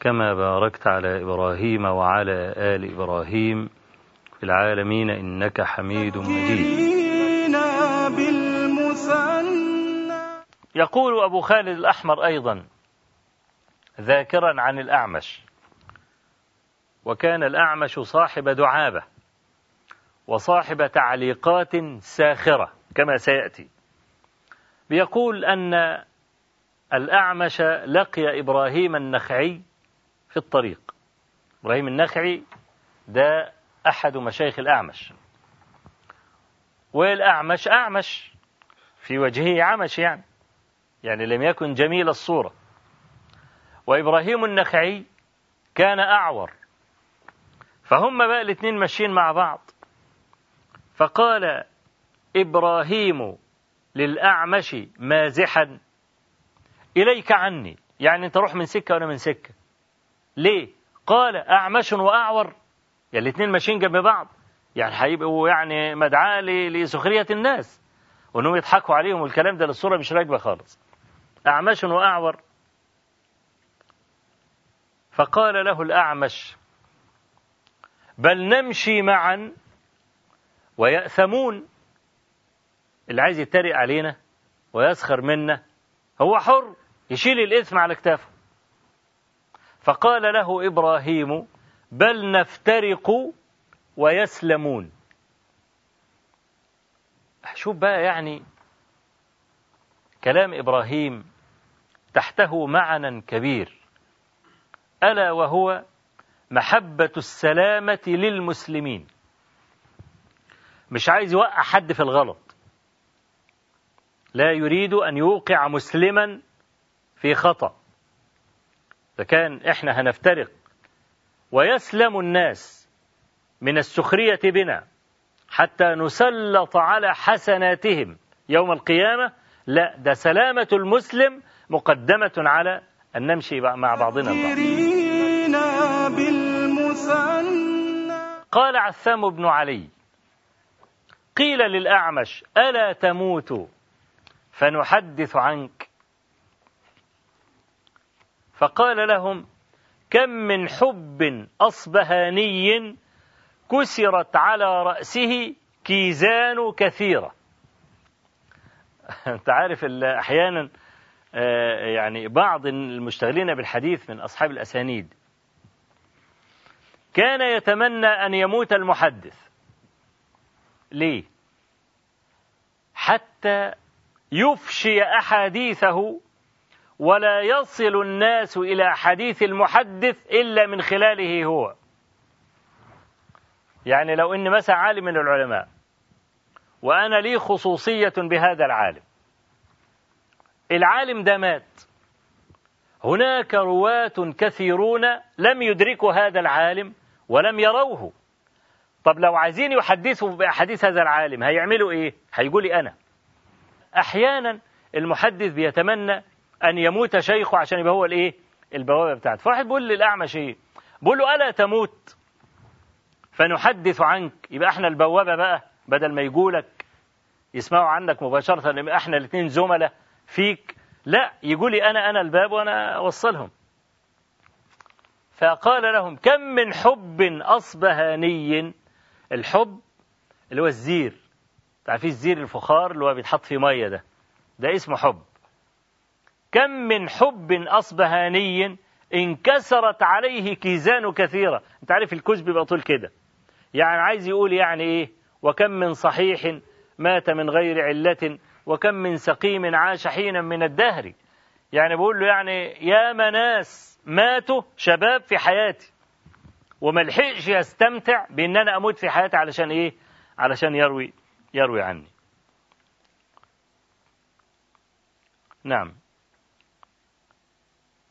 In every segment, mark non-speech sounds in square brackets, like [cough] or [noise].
كما باركت على إبراهيم وعلى آل إبراهيم في العالمين إنك حميد مجيد. يقول أبو خالد الأحمر أيضا ذاكرا عن الأعمش وكان الأعمش صاحب دعابة وصاحب تعليقات ساخرة كما سيأتي. بيقول أن الأعمش لقي إبراهيم النخعي في الطريق. إبراهيم النخعي ده أحد مشايخ الأعمش. والأعمش أعمش في وجهه عمش يعني يعني لم يكن جميل الصورة. وإبراهيم النخعي كان أعور. فهم بقى الاثنين ماشيين مع بعض. فقال إبراهيم للأعمش مازحا إليك عني. يعني أنت روح من سكة وأنا من سكة. ليه؟ قال أعمش وأعور. يعني الاثنين ماشيين جنب بعض. يعني هيبقوا يعني مدعاة لسخرية الناس. وإنهم يضحكوا عليهم والكلام ده للصورة مش راكبة خالص. أعمش وأعور. فقال له الأعمش بل نمشي معا ويأثمون. اللي عايز يتريق علينا ويسخر منا هو حر يشيل الإثم على كتافه. فقال له إبراهيم بل نفترق ويسلمون. شوف بقى يعني كلام إبراهيم تحته معنى كبير. ألا وهو محبة السلامة للمسلمين. مش عايز يوقع حد في الغلط. لا يريد أن يوقع مسلما في خطأ. فكان إحنا هنفترق. ويسلم الناس من السخرية بنا حتى نسلط على حسناتهم يوم القيامة. لا ده سلامة المسلم مقدمة على أن نمشي مع بعضنا البعض قال عثام بن علي قيل للأعمش ألا تموت فنحدث عنك. فقال لهم كم من حب أصبهاني كسرت على رأسه كيزان كثيرة. [laughs] أنت عارف أحيانا يعني بعض المشتغلين بالحديث من أصحاب الأسانيد. كان يتمنى أن يموت المحدث. ليه؟ حتى يفشي أحاديثه ولا يصل الناس إلى حديث المحدث إلا من خلاله هو. يعني لو إن مثلا عالم من العلماء وأنا لي خصوصية بهذا العالم. العالم ده مات. هناك رواة كثيرون لم يدركوا هذا العالم ولم يروه. طب لو عايزين يحدثوا بأحاديث هذا العالم هيعملوا إيه؟ هيقول لي أنا. أحيانا المحدث بيتمنى أن يموت شيخه عشان يبقى هو الإيه؟ البوابة بتاعته. فواحد بيقول للأعمش إيه؟ بيقول له ألا تموت؟ فنحدث عنك. يبقى إحنا البوابة بقى بدل ما يقولك يسمعوا عنك مباشرة إحنا الاثنين زملاء فيك لا يقول لي أنا أنا الباب وأنا أوصلهم. فقال لهم كم من حب أصبهاني الحب اللي هو الزير. تعرفين الزير الفخار اللي هو بيتحط فيه مية ده؟ ده اسمه حب. كم من حب أصبهاني انكسرت عليه كيزان كثيرة. أنت عارف الكوز بيبقى طول كده. يعني عايز يقول يعني إيه؟ وكم من صحيح مات من غير علة وكم من سقيم عاش حينا من الدهر. يعني بقول له يعني يا مناس ماتوا شباب في حياتي. وما لحقش يستمتع بإن أنا أموت في حياتي علشان إيه؟ علشان يروي يروي عني. نعم.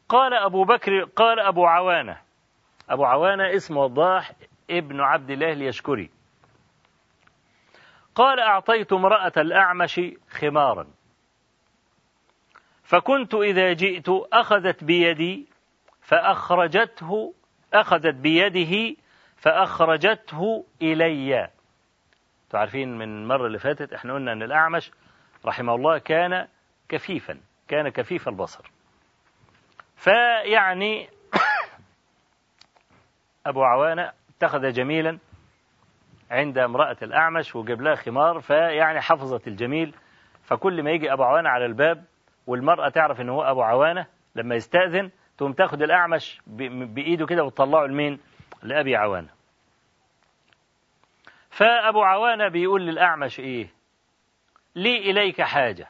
قال أبو بكر قال أبو عوانة. أبو عوانة اسم وضاح ابن عبد الله اليشكري. قال أعطيت امرأة الأعمش خمارا. فكنت إذا جئت أخذت بيدي فأخرجته أخذت بيده فأخرجته إلي. تعرفين من المرة اللي فاتت إحنا قلنا أن الأعمش رحمه الله كان كفيفا كان كفيف البصر. فيعني [coughs] أبو عوانة اتخذ جميلا عند امرأة الأعمش وجاب لها خمار فيعني حفظت الجميل فكل ما يجي أبو عوانة على الباب والمرأة تعرف إن هو أبو عوانة لما يستأذن تقوم تاخد الأعمش بإيده كده وتطلعه لمين؟ لأبي عوانة. فأبو عوانة بيقول للأعمش إيه؟ لي إليك حاجة.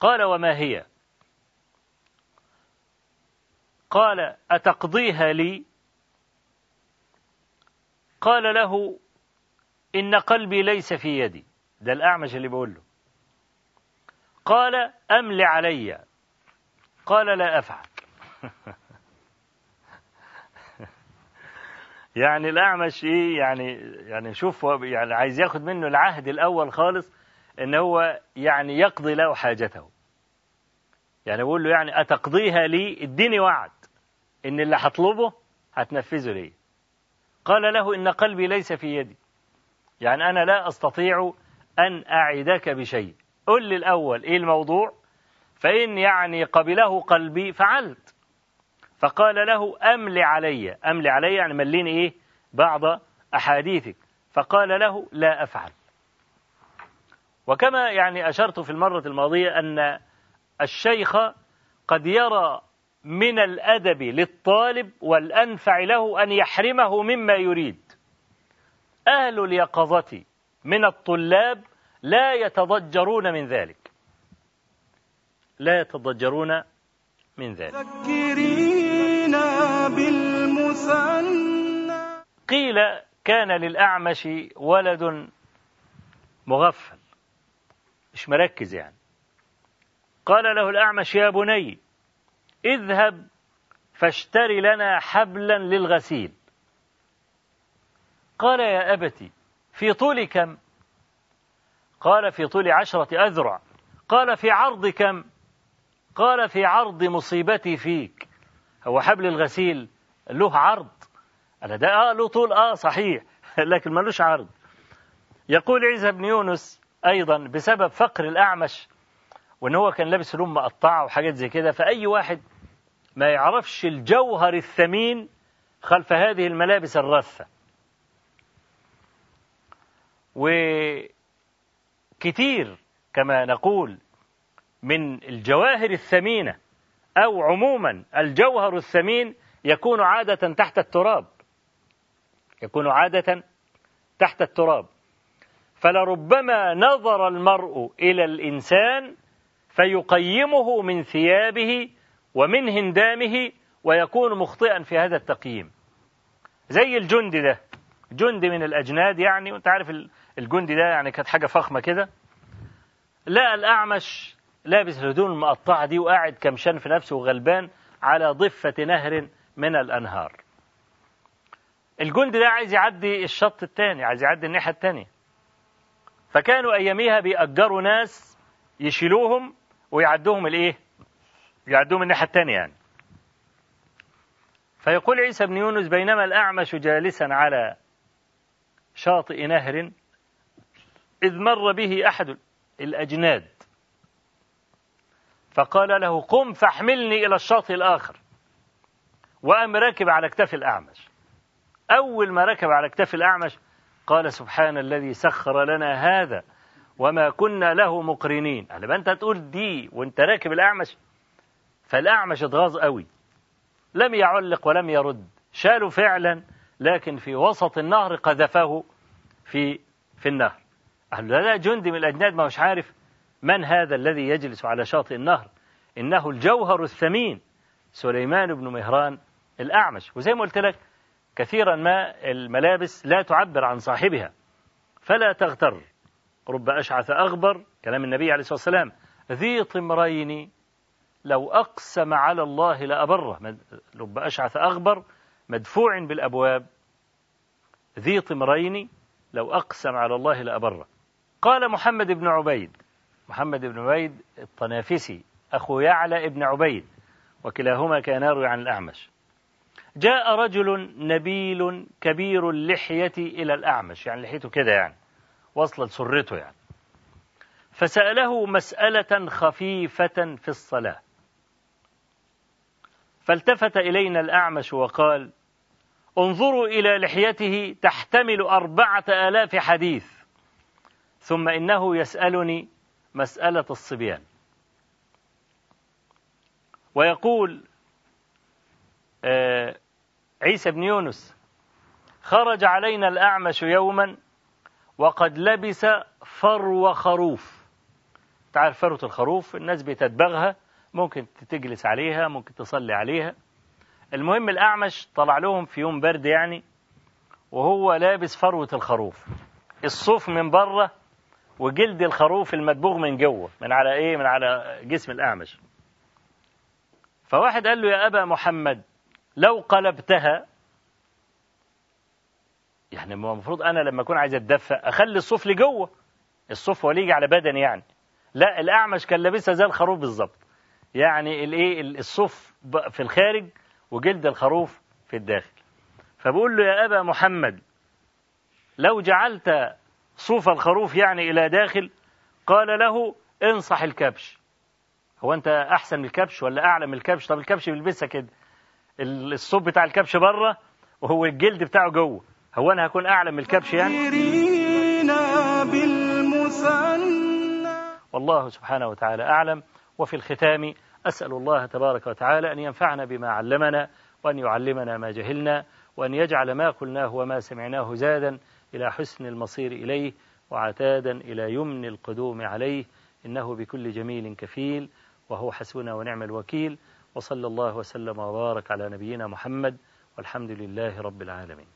قال وما هي؟ قال أتقضيها لي؟ قال له إن قلبي ليس في يدي. ده الأعمش اللي بيقول له. قال أمل علي. قال لا أفعل. [laughs] يعني الأعمش إيه؟ يعني يعني شوف يعني عايز ياخد منه العهد الأول خالص إن هو يعني يقضي له حاجته. يعني بقول له يعني أتقضيها لي؟ اديني وعد. إن اللي هطلبه هتنفذه لي. قال له إن قلبي ليس في يدي. يعني أنا لا أستطيع أن أعدك بشيء. قل لي الأول إيه الموضوع؟ فإن يعني قبله قلبي فعلت. فقال له أملي علي. أملي علي يعني مليني إيه؟ بعض أحاديثك. فقال له لا أفعل. وكما يعني أشرت في المرة الماضية أن الشيخ قد يرى من الأدب للطالب والأنفع له أن يحرمه مما يريد. أهل اليقظة من الطلاب لا يتضجرون من ذلك. لا يتضجرون من ذلك. قيل كان للأعمش ولد مغفل. مش مركز يعني. قال له الأعمش يا بني اذهب فاشتري لنا حبلا للغسيل. قال يا أبتي في طول كم؟ قال في طول عشرة أذرع. قال في عرض كم؟ قال في عرض مصيبتي فيك. هو حبل الغسيل له عرض. أنا ده آه له طول آه صحيح [laughs] لكن ملوش عرض. يقول عيسى بن يونس أيضا بسبب فقر الأعمش وإن هو كان لابس هدوم مقطعة وحاجات زي كده فأي واحد ما يعرفش الجوهر الثمين خلف هذه الملابس الرثة. وكثير كما نقول من الجواهر الثمينة أو عموما الجوهر الثمين يكون عادة تحت التراب. يكون عادة تحت التراب. فلربما نظر المرء إلى الإنسان فيقيمه من ثيابه ومن هندامه ويكون مخطئا في هذا التقييم. زي الجندي ده. جندي من الأجناد يعني وأنت عارف الجندي ده يعني كانت حاجة فخمة كده. لا الأعمش لابس الهدوم المقطعة دي وقاعد كمشان في نفسه وغلبان على ضفة نهر من الأنهار. الجندي ده عايز يعدي الشط الثاني عايز يعدي الناحية الثانية فكانوا أياميها بيأجروا ناس يشيلوهم ويعدوهم الإيه؟ يعدوهم الناحية الثانية يعني. فيقول عيسى بن يونس بينما الأعمش جالسا على شاطئ نهر إذ مر به أحد الأجناد. فقال له قم فاحملني إلى الشاطئ الآخر. وقام راكب على كتاف الأعمش. أول ما ركب على كتاف الأعمش قال سبحان الذي سخر لنا هذا. وما كنا له مقرنين. قال أنت تقول دي وانت راكب الأعمش فالأعمش اتغاظ قوي. لم يعلق ولم يرد. شالوا فعلا لكن في وسط النهر قذفه في في النهر. قال لا لا جندي من الأجناد ما مش عارف من هذا الذي يجلس على شاطئ النهر. إنه الجوهر الثمين. سليمان بن مهران الأعمش. وزي ما قلت لك كثيرا ما الملابس لا تعبر عن صاحبها. فلا تغتر. رب أشعث أغبر كلام النبي عليه الصلاة والسلام ذي طمرين لو أقسم على الله لأبره. رب أشعث أغبر مدفوع بالأبواب ذي طمرين لو أقسم على الله لأبره. قال محمد بن عبيد محمد بن عبيد الطنافسي أخو يعلى ابن عبيد وكلاهما كان يروي عن الأعمش. جاء رجل نبيل كبير اللحية إلى الأعمش يعني لحيته كده يعني. وصلت سرته يعني. فسأله مسألة خفيفة في الصلاة. فالتفت إلينا الأعمش وقال انظروا إلى لحيته تحتمل أربعة آلاف حديث ثم إنه يسألني مسألة الصبيان. ويقول آه عيسى بن يونس خرج علينا الأعمش يوما وقد لبس فرو خروف. تعرف فروة الخروف؟ الناس بتدبغها ممكن تجلس عليها ممكن تصلي عليها. المهم الأعمش طلع لهم في يوم برد يعني وهو لابس فروة الخروف. الصوف من برة وجلد الخروف المدبوغ من جوه من على إيه؟ من على جسم الأعمش. فواحد قال له يا أبا محمد لو قلبتها يعني المفروض أنا لما أكون عايز أتدفى أخلي الصوف لجوه الصوف هو يجي على بدني يعني. لا الأعمش كان لابسها زي الخروف بالظبط. يعني الايه الصوف في الخارج وجلد الخروف في الداخل. فبقول له يا أبا محمد لو جعلت صوف الخروف يعني إلى داخل قال له انصح الكبش. هو أنت أحسن من الكبش ولا أعلى من الكبش؟ طب الكبش بيلبسها كده. الصوف بتاع الكبش بره وهو الجلد بتاعه جوه. هو أنا هكون أعلى من الكبش يعني؟ والله سبحانه وتعالى أعلم. وفي الختام أسأل الله تبارك وتعالى أن ينفعنا بما علمنا وأن يعلمنا ما جهلنا وأن يجعل ما قلناه وما سمعناه زادا إلى حسن المصير إليه وعتادا إلى يمن القدوم عليه. إنه بكل جميل كفيل وهو حسبنا ونعم الوكيل. وصلى الله وسلم وبارك على نبينا محمد والحمد لله رب العالمين.